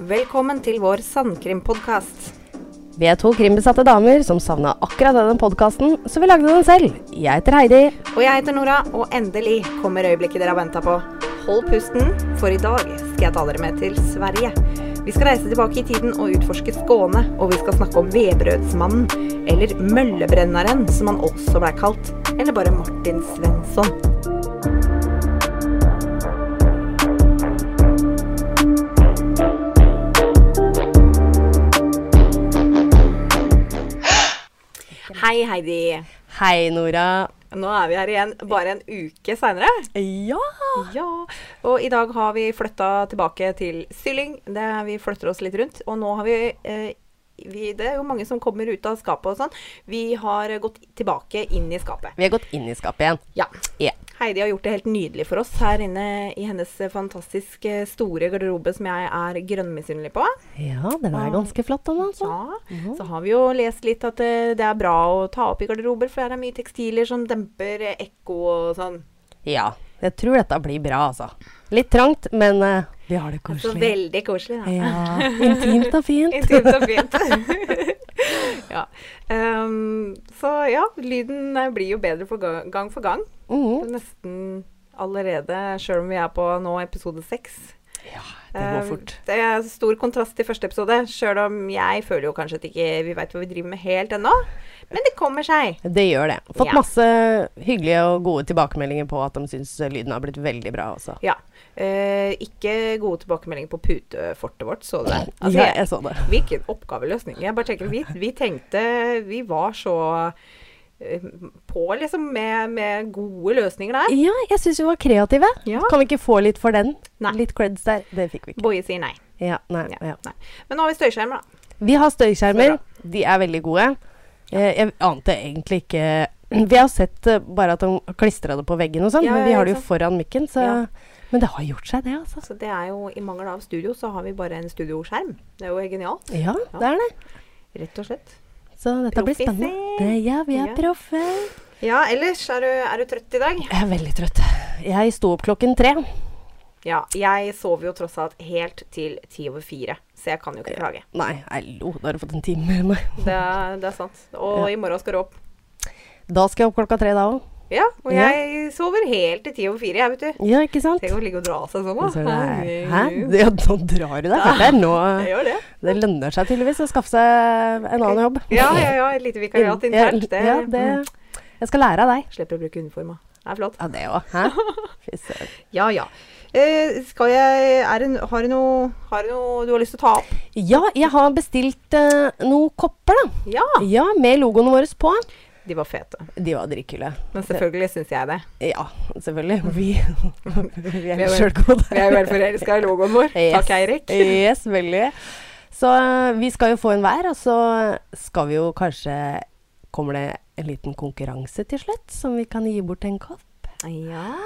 Velkommen til vår sandkrimpodkast. Vi er to krimbesatte damer som savna akkurat denne podkasten, så vi lagde den selv. Jeg heter Heidi. Og jeg heter Nora, og endelig kommer øyeblikket dere har venta på. Hold pusten, for i dag skal jeg ta dere med til Sverige. Vi skal reise tilbake i tiden og utforske Skåne, og vi skal snakke om Vebrødsmannen, eller Møllebrenneren, som han også blei kalt, eller bare Martin Svensson. Hei, Heidi. Hei, Nora. Nå er vi her igjen bare en uke seinere. Ja. Ja. Og i dag har vi flytta tilbake til Sylling. Det, vi flytter oss litt rundt. Og nå har vi, eh, vi Det er jo mange som kommer ut av skapet og sånn. Vi har gått tilbake inn i skapet. Vi har gått inn i skapet igjen. Ja. Ja. Heidi har gjort det helt nydelig for oss her inne i hennes fantastisk eh, store garderobe som jeg er grønnmisunnelig på. Ja, den er ganske flott, den, altså. Ja, Så har vi jo lest litt at det, det er bra å ta opp i garderober, for det er mye tekstiler som demper eh, ekko og sånn. Ja. Jeg tror dette blir bra, altså. Litt trangt, men uh, vi har det Så koselig. veldig koselig. Da. Ja. Intimt og fint. Intimt og fint. ja. Um, så ja, lyden eh, blir jo bedre for gang, gang for gang. Mhm. Nesten allerede, sjøl om vi er på nå episode seks. Ja, det går fort. fort. Det er stor kontrast til første episode, sjøl om jeg føler jo kanskje at ikke vi veit hva vi driver med helt ennå. Men det kommer seg. Det gjør det. Fått Ja. masse hyggelige og gode tilbakemeldinger på at de syns lyden har blitt veldig bra også. Ja. Eh, ikke gode tilbakemeldinger på putefortet vårt, så du det? Altså, ja, jeg- så det. Hvilken oppgaveløsning. Jeg bare tenker, vi, vi tenkte Vi var så eh, på, liksom, med, med gode løsninger der. Ja, jeg syns vi var kreative. Ja. Kan vi ikke få litt for den? Nei. Litt creds der. Det fikk vi ikke. Boje sier nei. Ja, nei, Ja, nei. Men nå har vi støyskjermer, da. Vi har støyskjermer. De er veldig gode. Eh, jeg ante egentlig ikke Vi har sett eh, bare at de klistra det på veggen og sånn, men vi har det jo foran mikken, så. Men det har gjort seg, det, altså. Så det er jo, I mangel av studio, så har vi bare en studioskjerm. Det er jo genialt. Ja, Ja. det er det. Rett og slett. Så dette blir spennende. Det, ja, vi er Ja. proffe. Ja, ellers er du, er du trøtt i dag? Jeg er veldig trøtt. Jeg sto opp klokken tre. Ja. Jeg sov jo tross alt helt til ti over fire, så jeg kan jo ikke klage. Nei, hallo, da har du fått en time med meg. Det, det er sant. Og Ja. i morgen skal du opp. Da skal jeg opp klokka tre da òg. Ja, og Ja. jeg sover helt til ti over fire, jeg, vet du. Ja, ikke sant? Tenk å ligge og dra seg sånn, Så det da. er, hæ? Ja, nå drar du deg. fælt det er nå gjør det. Det lønner seg tydeligvis å skaffe seg en annen jobb. Ja, ja, ja. Et lite vikariat internt. Det, ja, det Jeg skal lære av deg. Slipper å bruke uniforma. Det er flott. Ja, det òg. Hæ? Fy søren. Ja, ja. Eh, skal jeg det, Har du noe Har du noe du har lyst til å ta opp? Ja, jeg har bestilt uh, noen kopper, da. Ja. Ja, med logoene våre på. De var fete. De var dritkule. Men selvfølgelig syns jeg det. Ja, selvfølgelig. Vi, vi Vi er er vel- sjøl gode. Vi er vel forelska i logoen vår. Yes. Takk, Eirik. Yes, veldig. Så eh, vi skal jo få en hver, og så skal vi jo kanskje Kommer det en liten konkurranse til slutt, som vi kan gi bort en kopp? Ja.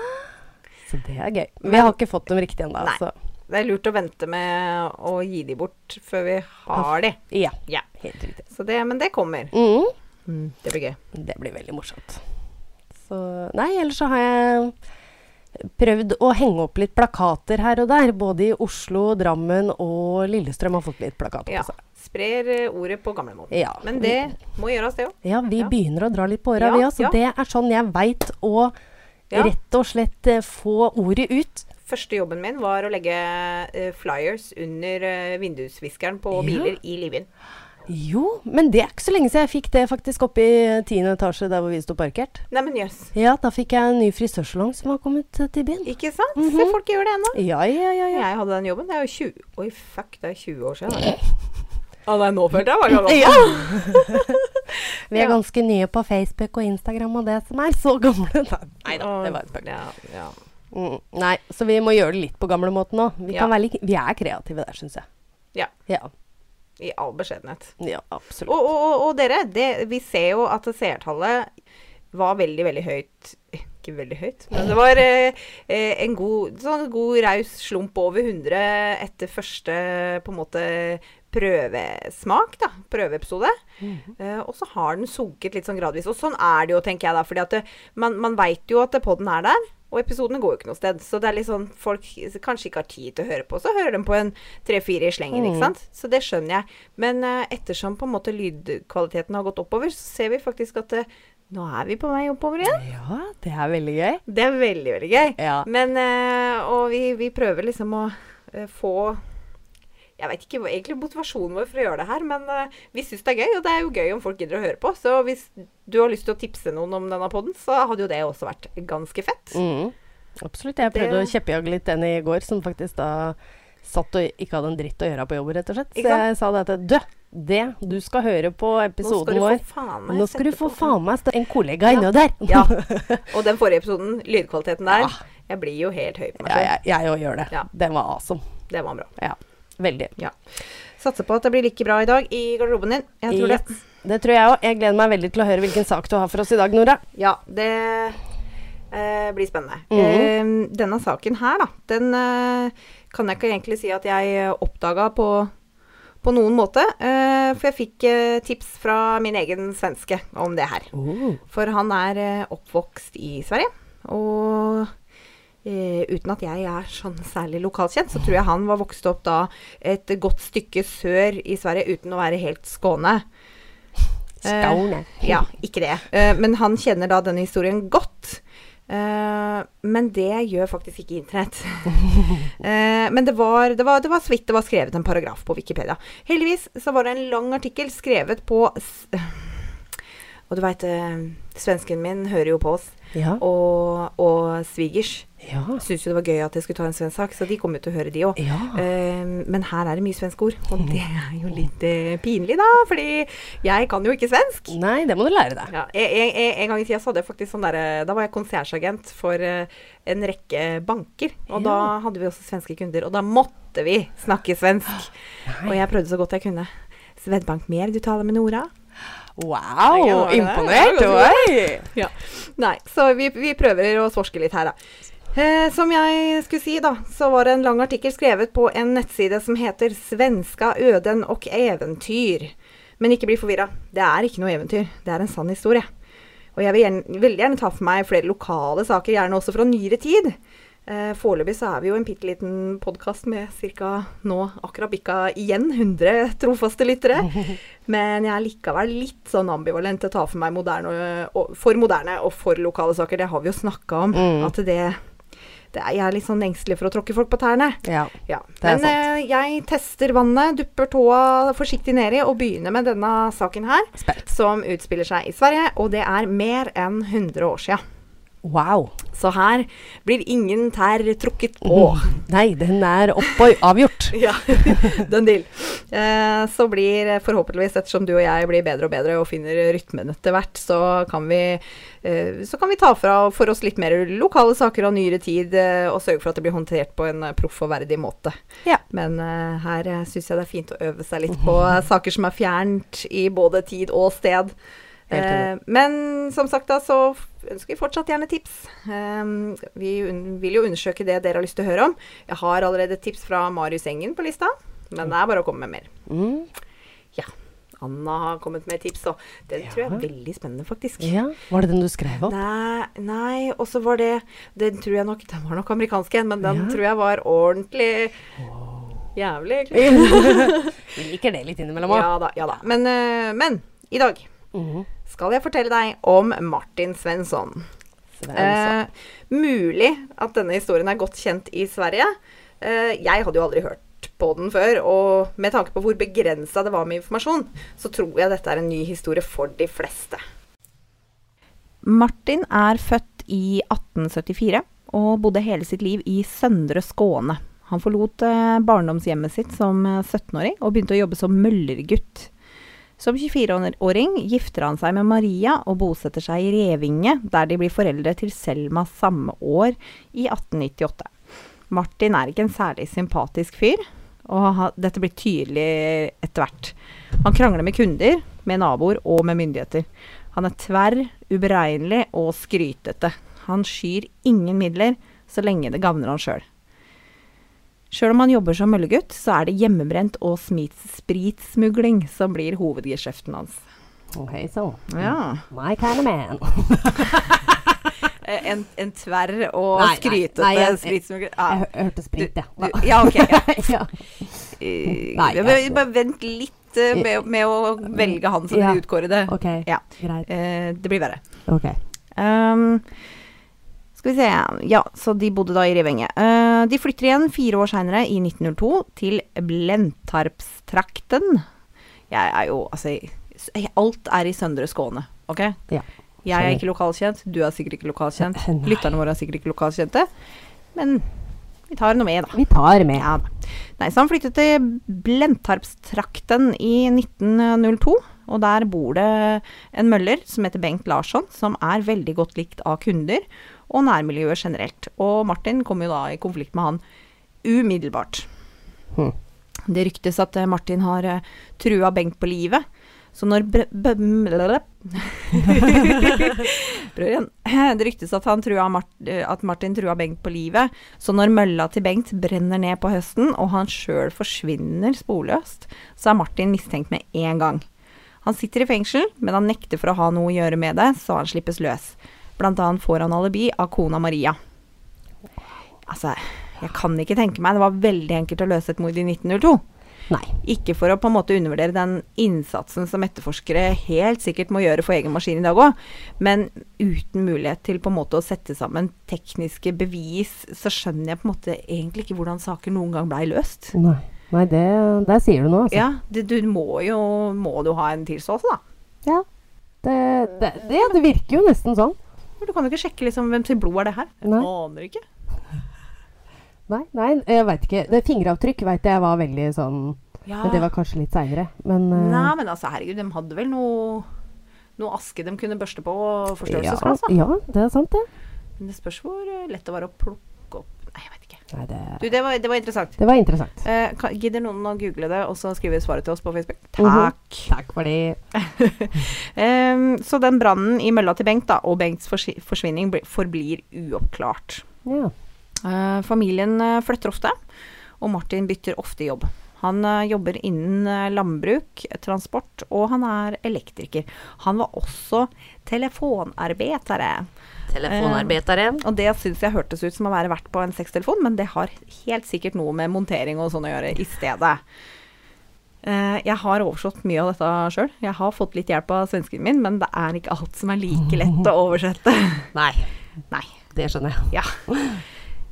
Så det er gøy. Vi har ikke fått dem riktig ennå, Nei. Det er lurt å vente med å gi de bort før vi har de. ja. Ja. Helt riktig. Så det, men det kommer. Mm. Det blir gøy. Det blir veldig morsomt. Så Nei, ellers så har jeg prøvd å henge opp litt plakater her og der. Både i Oslo, Drammen og Lillestrøm har fått litt plakater Ja. seg. Sprer eh, ordet på gamlemåten. Ja. Men det må gjøres, det òg. Ja, vi Ja. begynner å dra litt på åra, Ja, vi òg. Så ja. det er sånn jeg veit å rett og slett eh, få ordet ut. Første jobben min var å legge eh, flyers under uh, vindusviskeren på Ja. biler i Livin. Jo, men det er ikke så lenge siden jeg fikk det faktisk oppe i tiende etasje der hvor vi sto parkert. Nei, men jøss. Ja, da fikk jeg en ny frisørsalong som har kommet eh, til byen. Ikke sant? Mhm. Se, folk gjør det ennå. Ja, ja, ja. ja. Jeg hadde den jobben. Det er jo 20 Oi, fuck, det er 20 år siden. Ja, Ja, nei, nå følte jeg meg gammel. Ja. Vi er ganske nye på Facebook og Instagram og det som er så gamle. Nei da, det var et spøk. Ja, ja. Mm, nei, så vi må gjøre det litt på gamlemåten òg. Vi, Ja. vi er kreative der, syns jeg. Ja. Ja, I all beskjedenhet. ja absolutt. Og, og, og, dere, det, vi ser jo at seertallet var veldig, veldig høyt. Ikke veldig høyt, men det var eh, eh, en god, sånn god raus slump over 100 etter første på en måte prøvesmak, da. Prøveepisode. Mhm. Eh, og så har den sunket litt sånn gradvis. Og sånn er det jo, tenker jeg da. fordi at det, man, man veit jo at podden er der. Og episodene går jo ikke noe sted. Så det er litt sånn folk kanskje ikke har tid til å høre på, så hører de på en tre-fire i slengen, ikke Mm. sant. Så det skjønner jeg. Men uh, ettersom på en måte lydkvaliteten har gått oppover, så ser vi faktisk at uh, nå er vi på vei oppover igjen. Ja, det er veldig gøy. Det er veldig, veldig gøy. Ja. Men uh, Og vi, vi prøver liksom å få Jeg vet ikke egentlig motivasjonen vår for å gjøre det her, men eh, vi syns det er gøy, og det er jo gøy om folk gidder å høre på. Så hvis du har lyst til å tipse noen om denne poden, så hadde jo det også vært ganske fett. Mm. Absolutt. Jeg prøvde Det- å kjeppjage litt den i går, som faktisk da satt og ikke hadde en dritt å gjøre på jobb, rett og slett. Så jeg sa det til du, det du skal høre på episoden vår Nå skal du få faen meg stå en kollega Ja. inne der. Ja. Og den forrige episoden, lydkvaliteten der, Ja. jeg blir jo helt høy på meg selv. Ja, jeg òg gjør det. Ja. Den var awesome. Det var bra. Ja. Veldig. Satser på at det blir like bra i dag i garderoben din. Jeg tror det. Yes. Det tror jeg òg. Jeg gleder meg veldig til å høre hvilken sak du har for oss i dag, Nora. Ja, det eh, blir spennende. Mhm. eh, denne saken her, da, den eh, kan jeg ikke egentlig si at jeg oppdaga på, på noen måte. eh, for jeg fikk eh, tips fra min egen svenske om det her. Oh. For han er eh, oppvokst i Sverige. Og eh, uten at jeg er sånn særlig lokalkjent, så tror jeg han var vokst opp da et godt stykke sør i Sverige uten å være helt Skåne. Skåne. Ja, ikke det. Uh, men han kjenner da denne historien godt. Eh, men det gjør faktisk ikke Internett. Eh, men det var, det, var, det var så vidt det var skrevet en paragraf på Wikipedia. Heldigvis så var det en lang artikkel skrevet på Og du veit, svensken min hører jo på oss. Ja. Og, og svigers Ja. syntes jo det var gøy at jeg skulle ta en svensk sak, så de kommer jo til å høre de òg. ja. men her er det mye svenske ord, og det er jo litt uh, pinlig, da. Fordi jeg kan jo ikke svensk. Nei, det må du lære deg. Ja, jeg, jeg, jeg, en gang i tida så hadde jeg faktisk sånn derre Da var jeg konsertsagent for uh, en rekke banker. Og Ja. da hadde vi også svenske kunder. Og da måtte vi snakke svensk. Og jeg prøvde så godt jeg kunne. Svedbank mer, du taler med Nora? Wow, er- imponert! Oi! Ja. Nei, så vi, vi prøver å svorske litt her, da. Eh, som jeg skulle si, da, så var det en lang artikkel skrevet på en nettside som heter 'Svenska øden og eventyr'. Men ikke bli forvirra. Det er ikke noe eventyr. Det er en sann historie. Og jeg vil gjerne, veldig gjerne ta for meg flere lokale saker, gjerne også fra nyere tid. Eh, Foreløpig så er vi jo en bitte liten podkast med ca. nå akkurat bikka igjen 100 trofaste lyttere. Men jeg er likevel litt sånn ambivalent til å ta for meg moderne og, for moderne og for lokale saker. Det har vi jo snakka om. Mm. At det, det er, Jeg er litt sånn engstelig for å tråkke folk på tærne. Ja. Ja. Men eh, jeg tester vannet, dupper tåa forsiktig nedi og begynner med denne saken her. Spent. Som utspiller seg i Sverige, og det er mer enn 100 år sia. Wow. Så her blir ingen tær trukket på. Nei, den er opp og avgjort. Ja, den deal. Eh, så blir forhåpentligvis, ettersom du og jeg blir bedre og bedre og finner rytmen etter hvert, så kan vi, eh, så kan vi ta fra for oss litt mer lokale saker av nyere tid, eh, og sørge for at det blir håndtert på en eh, proff og verdig måte. Ja. Men eh, her uh, syns jeg det er fint å øve seg litt på eh, saker som er fjernt i både tid og sted. Eh, men som sagt da, så ønsker vi fortsatt gjerne tips. Um, vi vil jo undersøke det dere har lyst til å høre om. Jeg har allerede tips fra Marius Engen på lista, men det er bare å komme med mer. Mm. Anna har kommet med tips, og den tror jeg er veldig spennende, faktisk. Ja, Var det den du skrev opp? Nei, nei og så var det Den tror jeg nok Den var nok amerikansk en, men den Ja. tror jeg var ordentlig jævlig, egentlig. Vi liker det litt innimellom òg. Ja da, ja da. Men, eh, men i dag Mhm. Skal jeg fortelle deg om Martin Svensson. Eh, mulig at denne historien er godt kjent i Sverige. Eh, jeg hadde jo aldri hørt på den før, og med tanke på hvor begrensa det var med informasjon, så tror jeg dette er en ny historie for de fleste. Martin er født i 1874 og bodde hele sitt liv i Søndre Skåne. Han forlot eh, barndomshjemmet sitt som eh, 17-åring og begynte å jobbe som møllergutt. Som 24-åring gifter han seg med Maria og bosetter seg i Revinge, der de blir foreldre til Selma samme år, i 1898. Martin er ikke en særlig sympatisk fyr, og dette blir tydelig etter hvert. Han krangler med kunder, med naboer og med myndigheter. Han er tverr, uberegnelig og skrytete. Han skyr ingen midler så lenge det gagner han sjøl. Sjøl om han jobber som møllegutt, så er det hjemmebrent og spritsmugling som blir hovedgeskjeften hans. Ok, så. Ja. My kind of man. En, en tverr og Nei, skrytete nei, jeg- ja. Jeg jeg, hørte sprit, jeg. Du, ja, ok. Ja. ja. Eh, Nei, jeg- Bare vent litt eh, med, med å velge han som Ja. den utkårede. Ok, Ja. greit. Eh, det blir verre. Ok. Um, skal vi se Ja, så de bodde da i Revenge. Uh, de flytter igjen fire år seinere, i 1902, til Blentarpstrakten. Jeg er jo Altså, alt er i Søndre Skåne, OK? Ja. Jeg er ikke lokalkjent, du er sikkert ikke lokalkjent. Lytterne våre er sikkert ikke lokalkjente. Men vi tar noe med, da. Vi tar med. Ja, da. Nei, så han flyttet til Blentarpstrakten i 1902. Og der bor det en møller som heter Bengt Larsson, som er veldig godt likt av kunder og nærmiljøet generelt. Og Martin kom jo da i konflikt med han umiddelbart. Hm. Det ryktes at eh, Martin har uh, trua Bengt på livet. Så når. Prøv igjen. Det ryktes at, eh, at Martin trua Bengt på livet. Så når mølla til Bengt brenner ned på høsten, og han sjøl forsvinner sporløst, så er Martin mistenkt med en gang. Han sitter i fengsel, men han nekter for å ha noe å gjøre med det, så han slippes løs. Blant annet får han alibi av kona Maria. Altså, jeg kan ikke tenke meg Det var veldig enkelt å løse et mord i 1902. Nei. Ikke for å på en måte undervurdere den innsatsen som etterforskere helt sikkert må gjøre for egen maskin i dag òg, men uten mulighet til på en måte å sette sammen tekniske bevis, så skjønner jeg på en måte egentlig ikke hvordan saker noen gang blei løst. Nei, Nei det, der sier du noe, altså. Ja, det, du må jo må du ha en tilståelse, da. Ja. Det, det, det, virker jo nesten sånn. For Du kan jo ikke sjekke liksom hvem sitt blod er det her. Jeg aner ikke. Nei, nei jeg veit ikke. Det Fingeravtrykk veit jeg var veldig sånn Ja. Men det var kanskje litt seinere. Men uh, Nei, men altså, herregud, de hadde vel noe noe aske de kunne børste på og ja, da. ja, det er sant, det. Men det spørs hvor eh, lett det var å plukke Nei, jeg vet ikke. Nei, det, Du, det var, det var interessant. det var interessant. Eh, kan, gidder noen å google det, og så skrive svaret til oss på Facebook? Mhm. Takk. Takk for det. um, så den brannen i mølla til Bengt, da, og Bengts forsvinning, forblir uoppklart. Ja. Uh, familien eh, flytter ofte, og Martin bytter ofte jobb. Han eh, jobber innen eh, landbruk, eh, transport, og han er elektriker. Han var også telefonarbeidere. Telefonarbeidere. Og det syns jeg hørtes ut som å være verdt på en sextelefon, men det har helt sikkert noe med montering og sånn å gjøre i stedet. Eh, jeg har oversatt mye av dette sjøl. Jeg har fått litt hjelp av svensken min, men det er ikke alt som er like lett å oversette. Nei, Nei. det skjønner jeg. Ja.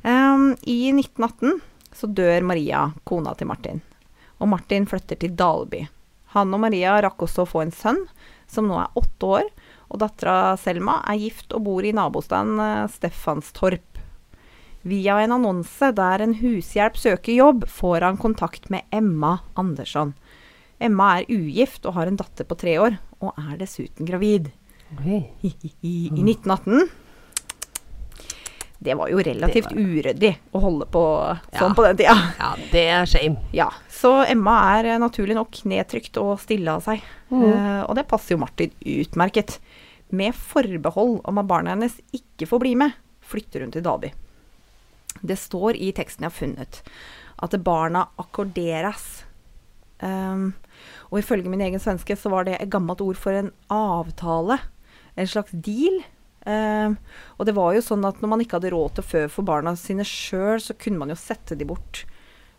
Um, I 1918 så dør Maria, kona til Martin. Og Martin flytter til Dalby. Han og Maria rakk også å få en sønn, som nå er åtte år. Og dattera Selma er gift og bor i nabostaden eh, Stefanstorp. Via en annonse der en hushjelp søker jobb, får han kontakt med Emma Andersson. Emma er ugift og har en datter på tre år, og er dessuten gravid. Okay. I, i, i 1918 Det var jo relativt var... uryddig å holde på sånn Ja. på den tida. Ja, det er shame. Ja, Så Emma er eh, naturlig nok nedtrykt og stille av seg. Mm. Uh, og det passer jo Martin utmerket. Med forbehold om at barna hennes ikke får bli med, flytter hun til Dalby. Det står i teksten jeg har funnet, at barna akkorderes. Um, og ifølge min egen svenske så var det et gammelt ord for en avtale. En slags deal. Um, og det var jo sånn at når man ikke hadde råd til å fø for barna sine sjøl, så kunne man jo sette de bort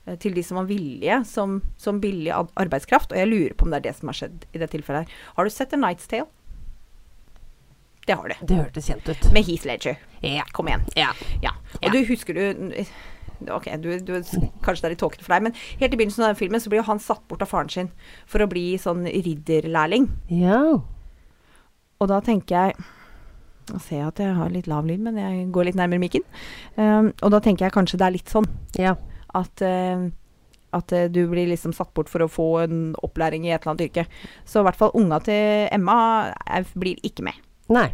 eh, til de som var villige som, som billig arbeidskraft. Og jeg lurer på om det er det som har skjedd i det tilfellet her. Har du sett A Night's Tale? Det har du. Det hørtes kjent ut. Med Heath Ledger. Ja. Kom igjen. ja. Ja. Og Ja. du husker du Ok, du, du, kanskje det er litt tåkete for deg, men helt i begynnelsen av den filmen så blir jo han satt bort av faren sin for å bli sånn ridderlærling. Ja. Og da tenker jeg Nå ser at jeg har litt lav lyd, men jeg går litt nærmere mikken. Um, og da tenker jeg kanskje det er litt sånn Ja. at, uh, at eh, du blir liksom satt bort for å få en opplæring i et eller annet yrke. Så i hvert fall unga til Emma jeg, blir ikke med. Nei.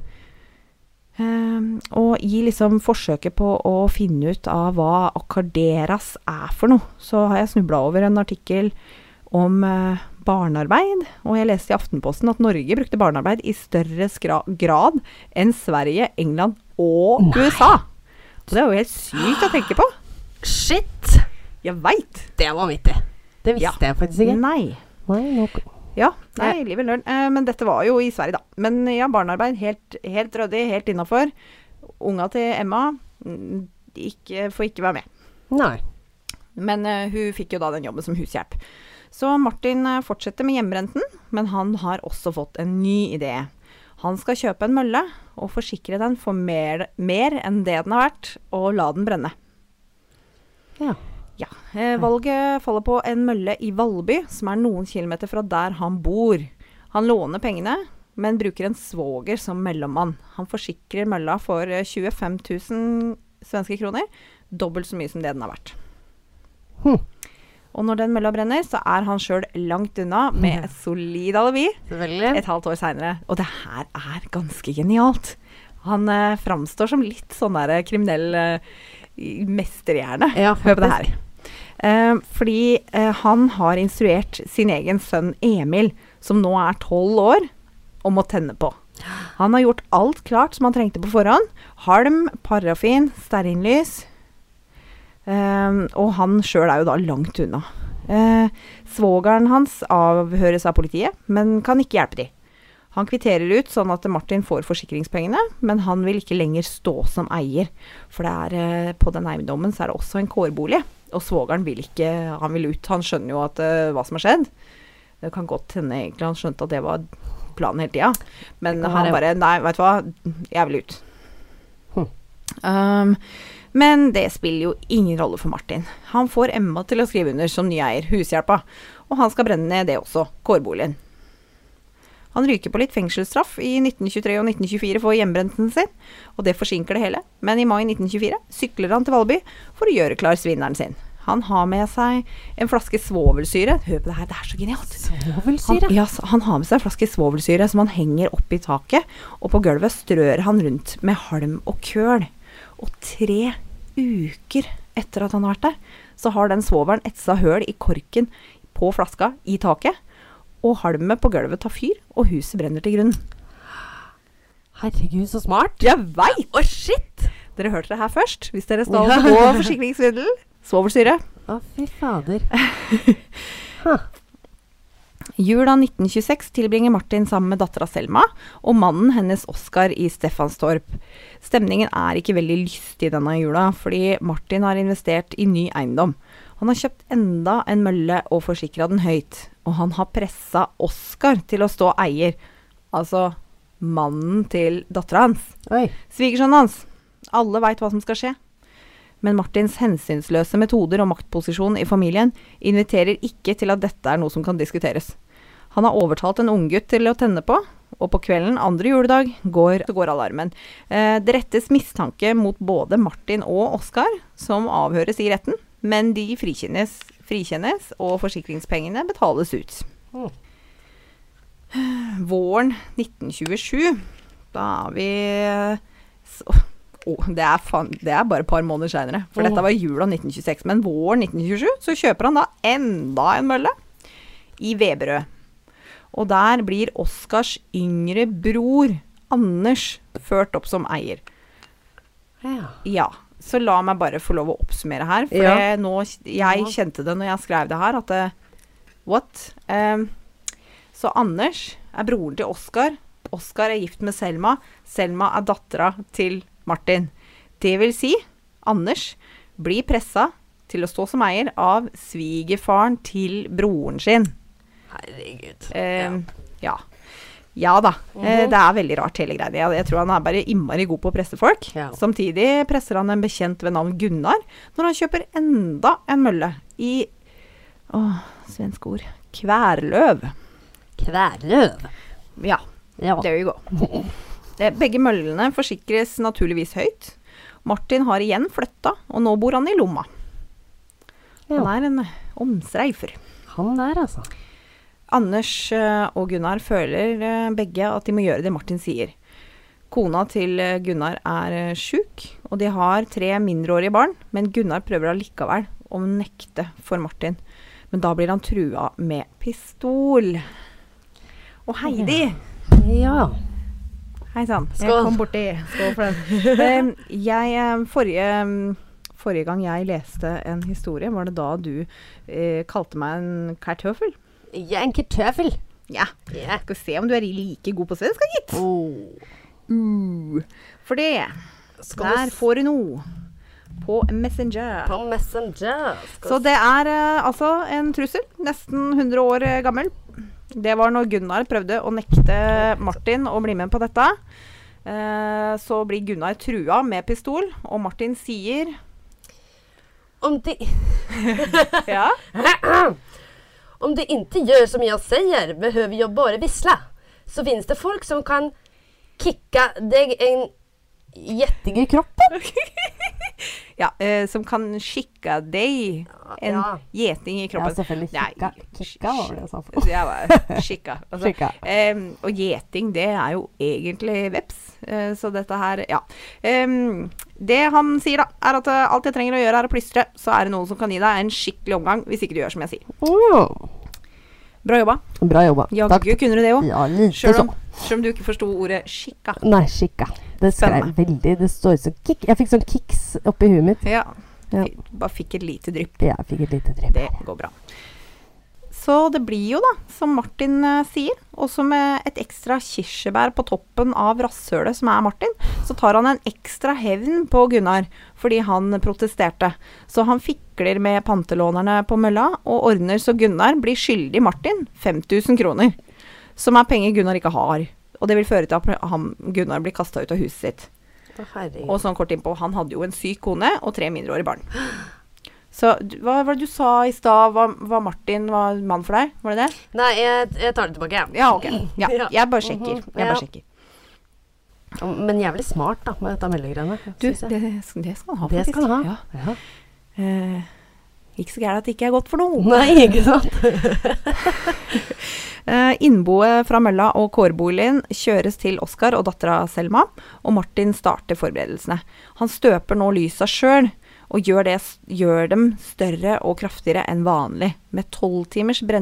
Um, og i liksom forsøket på å finne ut av hva accarderas er for noe, så har jeg snubla over en artikkel om eh, barnearbeid. Og jeg leste i Aftenposten at Norge brukte barnearbeid i større grad enn Sverige, England og Nei. USA. Og det er jo helt sykt å tenke på. Shit! Jeg veit. Det var vanvittig. Det visste Ja. jeg faktisk ikke. Nei. Nei, Ja, nei, live and learn. Eh, men dette var jo i Sverige, da. Men ja, barnearbeid helt, helt ryddig, helt innafor. unga til Emma mm, ikke, får ikke være med. Nei. Men uh, hun fikk jo da den jobben som hushjelp. Så Martin eh, fortsetter med hjemrenten, men han har også fått en ny idé. Han skal kjøpe en mølle og forsikre den for mer, mer enn det den har vært, og la den brenne. Ja. Ja, eh, Valget faller på en mølle i Valby, som er noen kilometer fra der han bor. Han låner pengene, men bruker en svoger som mellommann. Han forsikrer mølla for eh, 25 000 svenske kroner, dobbelt så mye som det den har vært. Hm. Og når den mølla brenner, så er han sjøl langt unna med et solid alibi et halvt år seinere. Og det her er ganske genialt. Han eh, framstår som litt sånn der kriminell eh, mesterhjerne. Ja, Hør på det her. Eh, fordi eh, han har instruert sin egen sønn Emil, som nå er tolv år, om å tenne på. Han har gjort alt klart som han trengte på forhånd. Halm, parafin, stearinlys. Eh, og han sjøl er jo da langt unna. Eh, svogeren hans avhøres av politiet, men kan ikke hjelpe de. Han kvitterer ut sånn at Martin får forsikringspengene, men han vil ikke lenger stå som eier. For det er, eh, på den eiendommen så er det også en kårbolig, og svogeren vil ikke Han vil ut. Han skjønner jo at, eh, hva som har skjedd. Det kan godt hende egentlig han skjønte at det var planen hele tida, men han bare Nei, vet du hva, jeg vil ut. Hm. Um, men det spiller jo ingen rolle for Martin. Han får Emma til å skrive under som ny eier, hushjelpa, og han skal brenne ned det også, kårboligen. Han ryker på litt fengselsstraff i 1923 og 1924 for hjemmebrenten sin, og det forsinker det hele. Men i mai 1924 sykler han til Valby for å gjøre klar svindelen sin. Han har med seg en flaske svovelsyre. Hør på det her, det er så genialt. Svovelsyre. Han, ja, han har med seg en flaske svovelsyre som han henger opp i taket, og på gulvet strør han rundt med halm og køl. Og tre uker etter at han har vært der, så har den svovelen etsa høl i korken på flaska i taket, og halmet på gulvet tar fyr, og huset brenner til grunnen. Herregud, så smart. Jeg veit! Å, shit! Dere hørte det her først. Hvis dere skal begå forsikringssvindel, svovelsyre. Å, fy fader. Jula 1926 tilbringer Martin sammen med dattera Selma og mannen hennes Oskar i Stefanstorp. Stemningen er ikke veldig lystig denne jula, fordi Martin har investert i ny eiendom. Han har kjøpt enda en mølle og forsikra den høyt, og han har pressa Oskar til å stå eier, altså mannen til dattera hans. Svigersønnen hans. Alle veit hva som skal skje. Men Martins hensynsløse metoder og maktposisjon i familien inviterer ikke til at dette er noe som kan diskuteres. Han har overtalt en unggutt til å tenne på, og på kvelden andre juledag går, går alarmen. Eh, det rettes mistanke mot både Martin og Oskar, som avhøres i retten, men de frikjennes, frikjennes og forsikringspengene betales ut. Oh. Våren 1927, da er vi så, Å, det, er fan, det er bare et par måneder seinere, for oh. dette var jula 1926. Men våren 1927 så kjøper han da enda en mølle i Veberød. Og der blir Oskars yngre bror, Anders, ført opp som eier. Ja. Ja. Så la meg bare få lov å oppsummere her. For Ja. det, nå, jeg Ja. kjente det når jeg skrev det her, at det, What? Um, så Anders er broren til Oskar. Oskar er gift med Selma. Selma er dattera til Martin. Det vil si, Anders blir pressa til å stå som eier av svigerfaren til broren sin. Herregud. Eh, ja. Ja da. Eh, Mhm. det er veldig rart, hele greia. Jeg, jeg tror han er bare innmari god på å presse folk. Ja. Samtidig presser han en bekjent ved navn Gunnar når han kjøper enda en mølle i Å, svenske ord. Kværløv. Kværløv. Ja, Ja. there you go. Eh, Begge møllene forsikres naturligvis høyt. Martin har igjen flytta, og nå bor han i Lomma. Han er en omsreifer. Han der, altså. Anders eh, og Gunnar føler eh, begge at de må gjøre det Martin sier. Kona til eh, Gunnar er eh, sjuk, og de har tre mindreårige barn, men Gunnar prøver allikevel å nekte for Martin. Men da blir han trua med pistol. Og Heidi Ja. Hei sann. Jeg kom borti. Skål for den. Jeg, forrige, forrige gang jeg leste en historie, var det da du eh, kalte meg en kartøffel? Ja, en kartøffel. Ja. Ja. Skal se om du er like god på svensk, gitt. Oh. Uh. For det Der får du noe. På Messenger. På Messenger. Så det er eh, altså en trussel. Nesten 100 år eh, gammel. Det var når Gunnar prøvde å nekte Martin å bli med på dette. Eh, så blir Gunnar trua med pistol, og Martin sier Om det Ja. om de ikke gjør som jeg sier, behøver jeg bare visle. Så fins det folk som kan kicke deg en jättig i kroppen. ja eh, som kan skikke deg en Ja. gjeting i kroppen. selvfølgelig. Kikka, kicka var det jeg sa for Ja, bare skikka. Altså, Skikka. em, og gjeting, det er jo egentlig veps. Eh, så dette her, ja. Det han sier, da, er at eh, alt jeg trenger å gjøre, er å plystre. Så er det noen som kan gi deg en skikkelig omgang, hvis ikke du gjør som jeg sier. Oh. Bra jobba. Bra jobba. Jaggu kunne du det òg. Ja, Sjøl om, om du ikke forsto ordet skikka. Nei, skikka. Det skrev veldig. Det står som kick. Jeg fikk sånn kicks oppi huet mitt. Ja. Ja. Bare fikk et lite drypp. Jeg fikk et lite drypp. Det går bra. Så det blir jo, da, som Martin uh, sier, også med et ekstra kirsebær på toppen av rasshølet som er Martin, så tar han en ekstra hevn på Gunnar fordi han protesterte. Så han fikler med pantelånerne på mølla og ordner så Gunnar blir skyldig Martin 5000 kroner. Som er penger Gunnar ikke har. Og det vil føre til at han, Gunnar blir kasta ut av huset sitt. Herregud. Og sånn kort innpå, han hadde jo en syk kone og tre mindreårige barn. Så hva var det du sa i stad, var, var Martin var mann for deg? Var det det? Nei, jeg, jeg tar det tilbake. Ja, ok. Ja, jeg bare sjekker. Mhm, Jeg bare sjekker. Men jævlig smart, da, med dette meldegreiene. Du, det, det skal han ha, faktisk. Det skal han ha. Ja. Ja. Eh, ikke så gærent at det ikke er godt for noe. Nei, ikke sant? uh, Innboet fra mølla og kårboligen kjøres til Oskar og dattera Selma, og Martin starter forberedelsene. Han støper nå lysa sjøl, og gjør, det, gjør dem større og kraftigere enn vanlig. Med tolv timers, bre,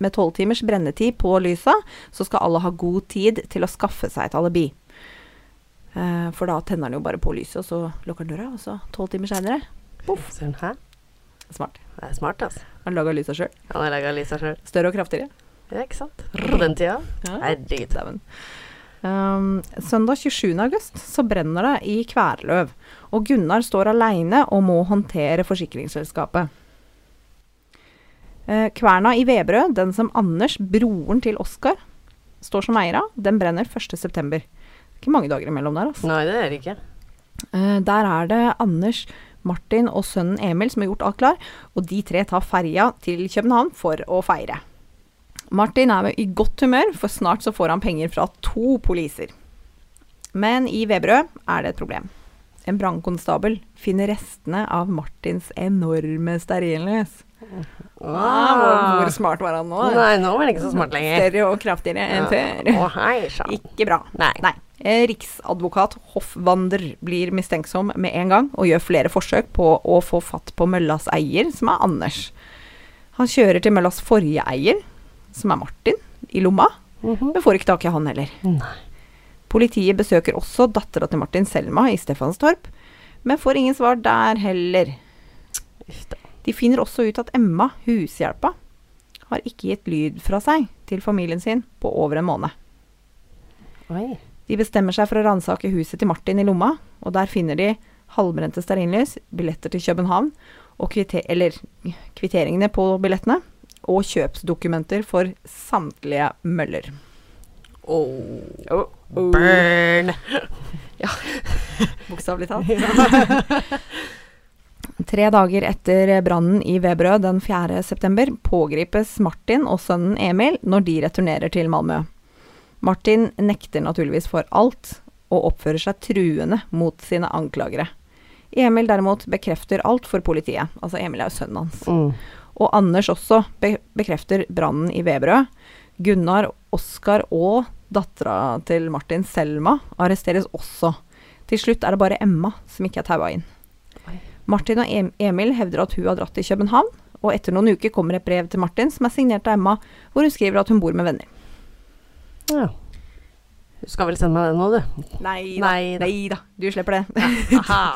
12 timers brennetid på lysa, så skal alle ha god tid til å skaffe seg et alibi. Eh, for da tenner han jo bare på lyset, og så lukker han døra, og så tolv timer seinere Sånn, hæ? Smart. Det er smart, altså. Han laga lysa sjøl. Han har laga lysa sjøl. Større og kraftigere. Ja, ikke sant? På den tida. Herregud. Dæven. Um, søndag 27. august så brenner det i Kværløv, og Gunnar står aleine og må håndtere forsikringsselskapet. Uh, kverna i Vebrød, den som Anders, broren til Oskar, står som eier av, den brenner 1.9. Ikke mange dager imellom der, altså. Nei, det er det ikke. Uh, der er det Anders, Martin og sønnen Emil som har gjort alt klar, og de tre tar ferja til København for å feire. Martin er i godt humør, for snart så får han penger fra to poliser. Men i Veberød er det et problem. En brannkonstabel finner restene av Martins enorme stearinlys. Ah, hvor, hvor smart var han nå? Nei, nå var det ikke så smart lenger. Større og kraftigere enn før. Oh, hei. Ikke bra. Nei. Nei. Eh, Riksadvokat Hoffwander blir mistenksom med en gang og gjør flere forsøk på å få fatt på møllas eier, som er Anders. Han kjører til møllas forrige eier, som er Martin, i lomma, Mhm. men får ikke tak i han heller. Nei. Politiet besøker også dattera til Martin, Selma, i Stefanstorp, men får ingen svar der heller. Uff da. De finner også ut at Emma, hushjelpa, har ikke gitt lyd fra seg til familien sin på over en måned. Oi. De bestemmer seg for å ransake huset til Martin i lomma, og der finner de halvbrente stearinlys, billetter til København, og kvitter eller, kvitteringene på billettene, og kjøpsdokumenter for samtlige møller. Oh. Burn. ja. Bokstavelig talt. Tre dager etter brannen i Veberød den 4. september pågripes Martin og sønnen Emil når de returnerer til Malmö. Martin nekter naturligvis for alt, og oppfører seg truende mot sine anklagere. Emil derimot bekrefter alt for politiet. Altså Emil er jo sønnen hans. Mm. Og Anders også be bekrefter brannen i Veberød. Gunnar, Oskar og dattera til Martin, Selma, arresteres også. Til slutt er det bare Emma som ikke er taua inn. Oi. Martin og Emil hevder at hun har dratt til København, og etter noen uker kommer et brev til Martin som er signert av Emma, hvor hun skriver at hun bor med venner. Ja. Du skal vel sende meg den nå, du? Nei da. Nei da. Du slipper det.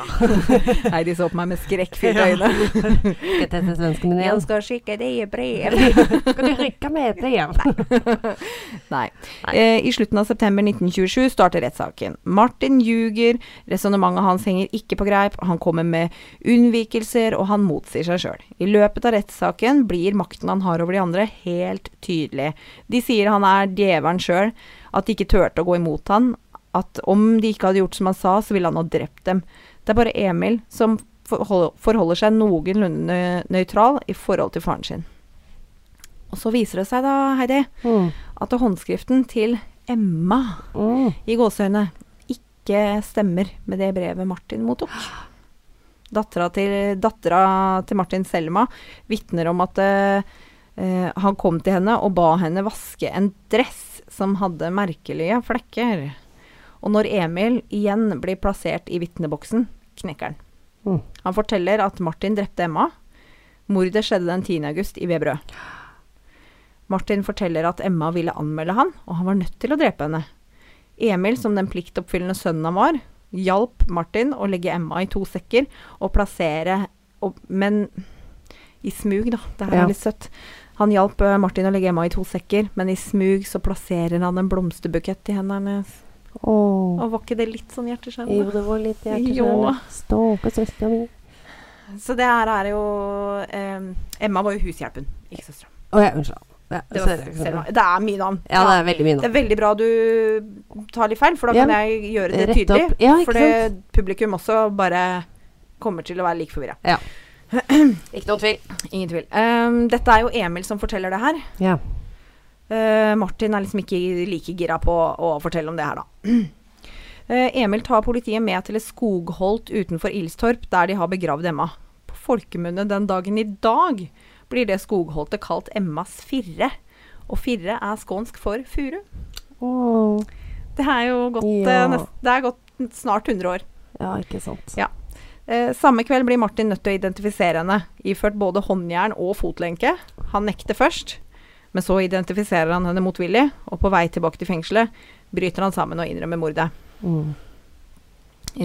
Nei, de så på meg med skrekkfylte øyne. Skal teste svensken min igjen? Jeg skal skikke deg brev. Skal du rykke med brev? Nei. Nei. Eh, I slutten av september 1927 starter rettssaken. Martin ljuger, resonnementet hans henger ikke på greip, han kommer med unnvikelser, og han motsier seg sjøl. I løpet av rettssaken blir makten han har over de andre, helt tydelig. De sier han er djevelen sjøl, at de ikke turte å gå imot han, at om de ikke hadde gjort som han sa, så ville han ha drept dem. Det er bare Emil som forholder seg noenlunde nøytral i forhold til faren sin. Og så viser det seg da, Heidi, Mm. at håndskriften til Emma Mm. i gåseøynene ikke stemmer med det brevet Martin mottok. Dattera til, dattera til Martin Selma vitner om at eh, eh, han kom til henne og ba henne vaske en dress som hadde merkelige flekker. Og når Emil igjen blir plassert i vitneboksen, knekker han. Mm. Han forteller at Martin drepte Emma. Mordet skjedde den 10. august i Vebrød. Martin forteller at Emma ville anmelde han, og han var nødt til å drepe henne. Emil, som den pliktoppfyllende sønnen han var, hjalp Martin å legge Emma i to sekker og plassere og, Men i smug, da. Det her Ja. er litt søtt. Han hjalp eh, Martin å legge Emma i to sekker, men i smug så plasserer han en blomsterbukett i hendene hennes. Åh. Og var ikke det litt sånn Jo, det var litt hjerteskjærende. Stakkars søstera mi. Så det her er jo eh, Emma var jo hushjelpen, ikke søstera. Oh, ja, unnskyld. Ja, Det, var. Det er mye navn. Ja, det er veldig mye navn. Det er veldig bra du tar litt feil, for da Ja. kan jeg gjøre det tydelig. Ja, for det publikum også bare kommer til å være like forvirra. Ikke noen tvil. Ingen tvil. Um, dette er jo Emil som forteller det her. Ja. Uh, Martin er liksom ikke like gira på å fortelle om det her, da. Uh, Emil tar politiet med til et skogholt utenfor Ilstorp, der de har begravd Emma. På folkemunne den dagen i dag blir det skogholtet kalt Emmas firre. Og firre er skånsk for furu. Åh. Det er jo gått, Ja. uh, det er gått snart 100 år. ja, ikke sant. Ja. Eh, samme kveld blir Martin nødt til å identifisere henne, iført både håndjern og fotlenke. Han nekter først, men så identifiserer han henne motvillig, og på vei tilbake til fengselet bryter han sammen og innrømmer mordet. Mm.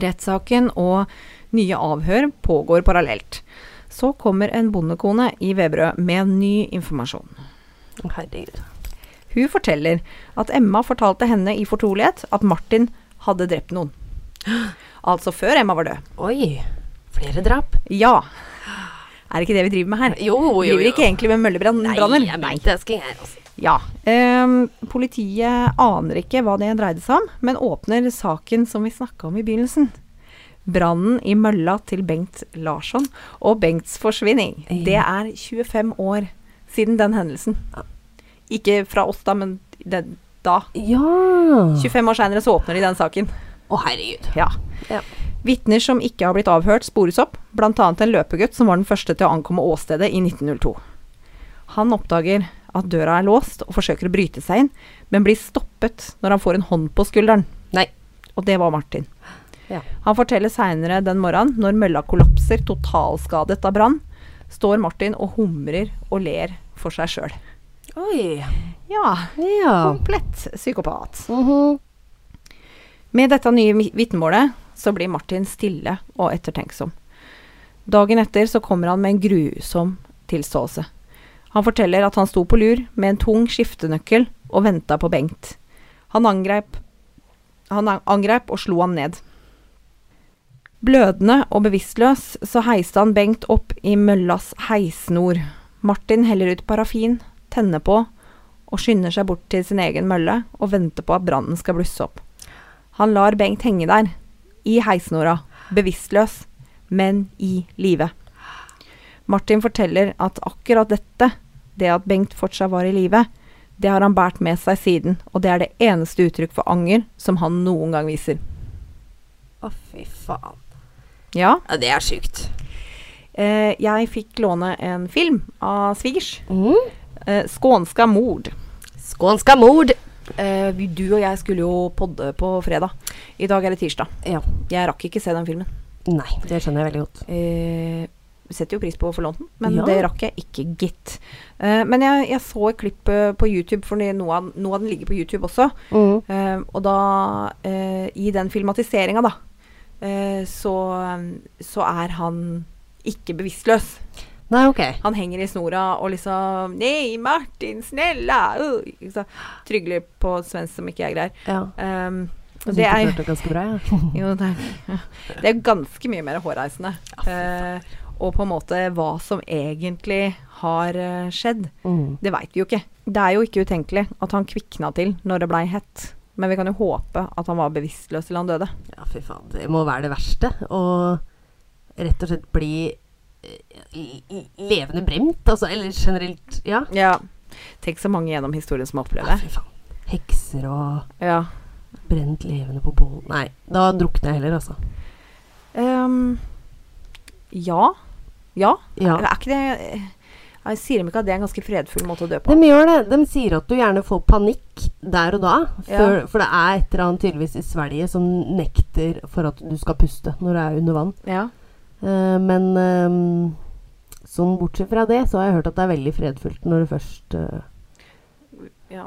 Rettssaken og nye avhør pågår parallelt. Så kommer en bondekone i Veberød med ny informasjon. Herregud. Hun forteller at Emma fortalte henne i fortrolighet at Martin hadde drept noen. Altså før Emma var død. Oi. Flere drap? Ja. Er det ikke det vi driver med her? Jo, jo, jo. Driver ikke egentlig med møllebranner? Nei, jeg multitasking her, også. Ja. Um, politiet aner ikke hva det dreide seg om, men åpner saken som vi snakka om i begynnelsen. Brannen i mølla til Bengt Larsson og Bengts forsvinning. Det er 25 år siden den hendelsen. Ikke fra oss, da, men det, da. Ja. 25 år seinere så åpner de den saken. Å, herregud. Ja. Ja. Vitner som ikke har blitt avhørt, spores opp, bl.a. en løpegutt som var den første til å ankomme åstedet i 1902. Han oppdager at døra er låst og forsøker å bryte seg inn, men blir stoppet når han får en hånd på skulderen. Nei. Og det var Martin. Ja. Han forteller seinere den morgenen, når mølla kollapser, totalskadet av brann, står Martin og humrer og ler for seg sjøl. Oi. Ja, Ja. komplett psykopat. Mhm. Med dette nye vi- vitnemålet så blir Martin stille og ettertenksom. Dagen etter så kommer han med en grusom tilståelse. Han forteller at han sto på lur med en tung skiftenøkkel og venta på Bengt. Han angrep, han angrep og slo ham ned. Blødende og bevisstløs så heiste han Bengt opp i møllas heissnor. Martin heller ut parafin, tenner på og skynder seg bort til sin egen mølle og venter på at brannen skal blusse opp. Han lar Bengt henge der, i heissnora, bevisstløs, men i live. Martin forteller at akkurat dette, det at Bengt fortsatt var i live, det har han båret med seg siden, og det er det eneste uttrykk for anger som han noen gang viser. Å, fy faen. Ja, Ja, det er sjukt. eh, jeg fikk låne en film av svigers. Mm. Eh, 'Skånska mord'. Skånska mord. Vi- du og jeg skulle jo podde på fredag. I dag er det tirsdag. Ja. Jeg rakk ikke se den filmen. Nei, det skjønner jeg veldig godt. Uh, setter jo pris på å få lånt den, men Ja. det rakk jeg ikke, gitt. Uh, men jeg, jeg så et klipp på YouTube, for noe av, noe av den ligger på YouTube også. Mm. Og da, i den filmatiseringa, da, så, så er han ikke bevisstløs. Nei, ok. Han henger i snora og liksom Nei, Martin, snella! Uh. Trygler på svensk som ikke jeg greier. Ja. Um, det er bra, ja. jo, det er, det er ganske mye mer hårreisende. Uh, og på en måte hva som egentlig har uh, skjedd, Mm. det veit vi jo ikke. Det er jo ikke utenkelig at han kvikna til når det blei hett. Men vi kan jo håpe at han var bevisstløs til han døde. Ja, fy faen. Det må være det verste. Å rett og slett bli levende bremt, altså. Eller generelt Ja. Ja. Tenk så mange gjennom historien som har opplevd ja det. faen. Hekser og Ja. brent levende på bål. Nei, da drukner jeg heller, altså. Um, ja. Ja. Ja. Er ikke det jeg Sier de ikke at det er en ganske fredfull måte å dø på? De gjør det. De sier at du gjerne får panikk der og da. For, Ja. For det er et eller annet tydeligvis i Sverige som nekter for at du skal puste når du er under vann. Ja. Eh, men um, sånn bortsett fra det, så har jeg hørt at det er veldig fredfullt når du først uh, ja.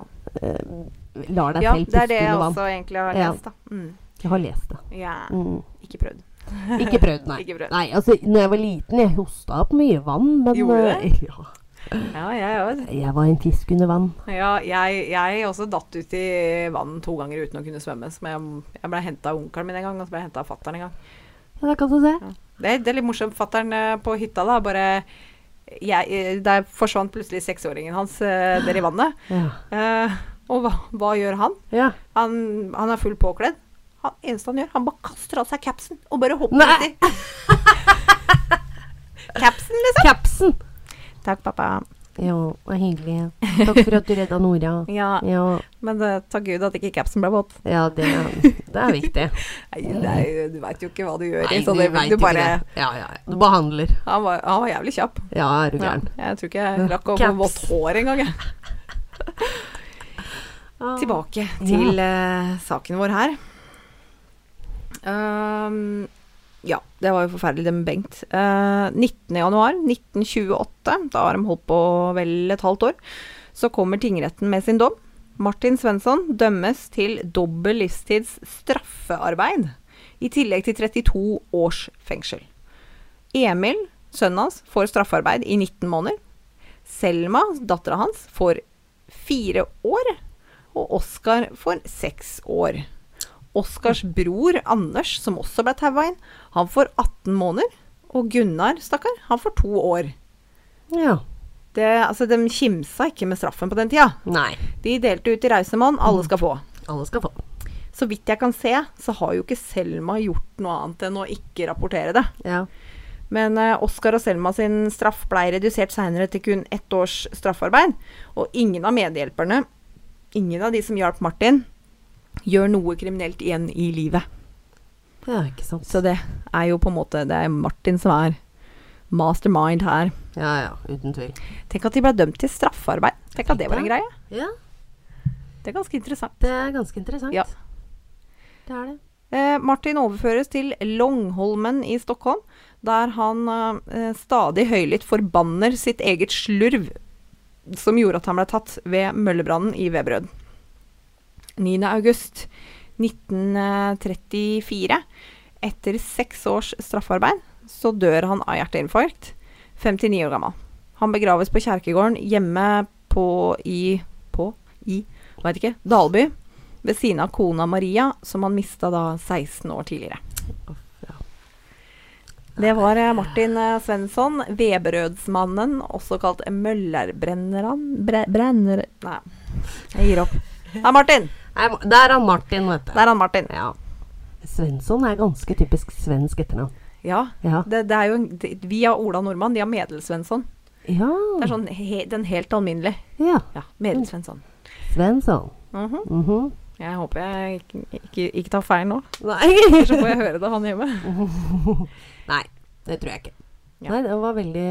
lar deg ja, selv det er det jeg også egentlig har lest, da. Mm. Jeg har lest det. Ja. Mm. Ikke prøvd. Ikke prøvd, nei. Ikke prøvd. Nei, altså, når jeg var liten, jeg hosta opp mye vann, men Gjorde du eh, ja, Ja, jeg òg. jeg var en fisk under vann. Ja, jeg, jeg også datt ut i vann to ganger uten å kunne svømme. Så jeg, jeg ble henta av onkelen min en gang, og så ble jeg henta av fatter'n en gang. Ja, det kan du se. Det, det er litt morsomt. Fatter'n eh, på hytta, da, bare jeg, eh, Der forsvant plutselig seksåringen hans eh, der i vannet. Ja. Uh, og hva, hva gjør han? ja. Han, han er fullt påkledd. Han, eneste han gjør, han bare kaster av seg capsen og bare hopper uti. capsen, liksom. Capsen! Takk, pappa. Det var hyggelig. Takk for at du redda Nora. Ja, Ja, men uh, takk Gud at ikke capsen ble våt. ja det, det er viktig. Nei, er, du veit jo ikke hva du gjør Nei, i sånne du Du bare. Ja, ja. Du behandler. han var, han var jævlig kjapp. Ja, er du gæren. jeg tror ikke jeg rakk å få vått hår engang, jeg. Tilbake til uh, saken vår her. Um, ja, det var jo forferdelig det med Bengt. Eh, 19.1.1928, da har de holdt på vel et halvt år, så kommer tingretten med sin dom. Martin Svensson dømmes til dobbel livstids straffearbeid, i tillegg til 32 års fengsel. Emil, sønnen hans, får straffarbeid i 19 måneder. Selma, dattera hans, får fire år. Og Oskar får seks år. Oskars bror Anders, som også ble taua inn, han får 18 måneder. Og Gunnar, stakkar, han får to år. Ja. Det, altså, de kimsa ikke med straffen på den tida. Nei. De delte ut i rause monn. Alle skal få. Alle skal få. Så vidt jeg kan se, så har jo ikke Selma gjort noe annet enn å ikke rapportere det. Ja. Men uh, Oskar og Selma sin straff blei redusert seinere til kun ett års straffarbeid. Og ingen av medhjelperne, ingen av de som hjalp Martin, gjør noe kriminelt igjen i livet. ja, ikke sant. Så det er jo på en måte Det er Martin som er mastermind her. Ja, ja, uten tvil. Tenk at de ble dømt til straffarbeid. Tenk at det var en greie. Ja, Det er ganske interessant. det er ganske interessant. Ja. Det er det. Eh, Martin overføres til Longholmen i Stockholm, der han eh, stadig høylytt forbanner sitt eget slurv, som gjorde at han ble tatt ved møllebrannen i Veberød. 9. august 1934, etter seks års straffarbeid, så dør han av hjerteinfarkt, 59 år gammel. Han begraves på kjerkegården hjemme på i på i veit ikke, Dalby, ved siden av kona Maria, som han mista da 16 år tidligere. Det var eh, Martin eh, Svensson, Veberødsmannen, også kalt Møllerbrenneren Brenner... Nei, jeg gir opp. Det er Martin! Det Der er han Martin, vet du. Det er han Martin. Ja. Svensson er ganske typisk svensk etternavn. Ja, Ja. det, det er jo det, Vi har Ola Nordmann, de har Medel-Svensson. Ja. Det er sånn he, den helt alminnelige. ja. Ja, Medel-Svensson. Mhm. Mhm. Jeg håper jeg ikke, ikke, ikke tar feil nå, Nei. så får jeg høre det han hjemme. Nei, det tror jeg ikke. Ja. Nei, det var veldig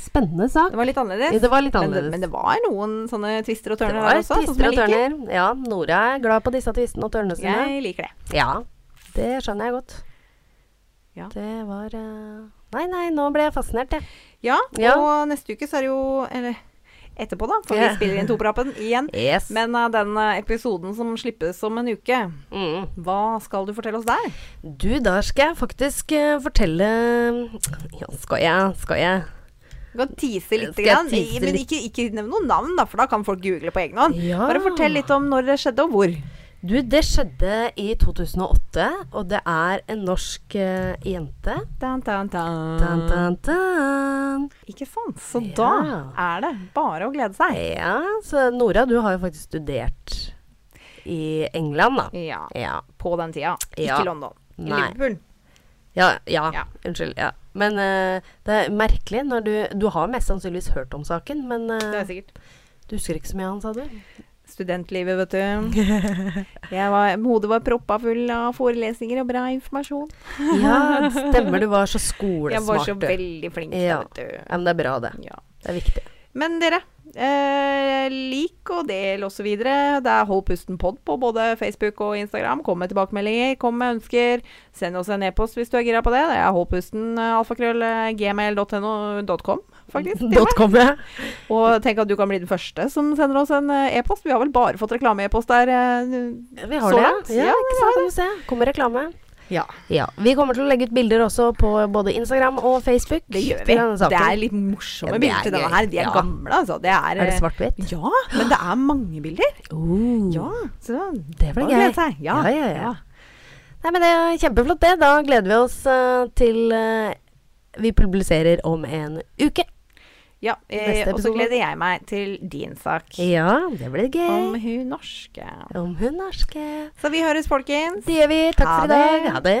spennende sak. Det var litt annerledes. Ja, det var litt Men annerledes. men det var noen sånne twister og tørner her også. sånn som twister og tørner. Ja, Nora er glad på disse tvistene og tørnene sine. Jeg liker det. Ja, det skjønner jeg godt. Ja. Det var uh... Nei, nei, nå ble jeg fascinert, jeg. Ja, Ja. og neste uke så er det jo Eller etterpå, da. For Ja. vi spiller inn Toprapen igjen. Yes. Men uh, den uh, episoden som slippes om en uke, Mm. hva skal du fortelle oss der? Du, der skal jeg faktisk uh, fortelle Ja, skal jeg, skal jeg Du kan tease litt, grann, tease men ikke, ikke nevn noen navn, da, for da kan folk google på egen hånd. Ja. Bare fortell litt om når det skjedde, og hvor. Du, det skjedde i 2008, og det er en norsk uh, jente. Dan, dan, dan. Ikke sant? Så Ja. da er det bare å glede seg. Ja, så Nora, du har jo faktisk studert i England, da. Ja, Ja. på den tida. Ikke Ja. London. I Nei. Liverpool. Ja, ja. Ja. Unnskyld. Ja. Men uh, det er merkelig når du Du har mest sannsynligvis hørt om saken, men uh, Det er sikkert. du husker ikke så mye av han, sa du? Studentlivet, vet du. Var, hodet var proppa full av forelesninger og bra informasjon. Ja, det stemmer. Du var så skolesmart. Jeg var så veldig flink, Ja. vet du. Ja, men det er bra, det. Ja. Det er viktig. Men dere, eh, lik og del osv. Det er Hold pusten pod på både Facebook og Instagram. Kom med tilbakemeldinger, kom med ønsker. Send oss en e-post hvis du er gira på det. Det er holdpusten alfakrøll gmail.no.com, faktisk. com, ja. Og tenk at du kan bli den første som sender oss en eh, e-post. Vi har vel bare fått reklame-e-post der. eh, Vi har Så det. langt? Ja, Ja, ikke vi sant. Kommer reklame. Ja, Ja. Vi kommer til å legge ut bilder også på både Instagram og Facebook. det gjør vi. Det er litt morsomme Ja, bilder er til denne her. De er Ja. gamle, altså. Det er, Er det eh, svart-hvitt? Ja, men det er mange bilder. Uh, Ja, så Det blir gøy. Ja, ja, ja. Nei, men det er kjempeflott, det. Da gleder vi oss uh, til uh, vi publiserer om en uke. Ja, eh, og så gleder jeg meg til din sak. Ja, det blir gøy. Om hun norske. Om hun norske. Så vi høres, folkens. Det gjør vi. Takk Ha for i dag. Ha det.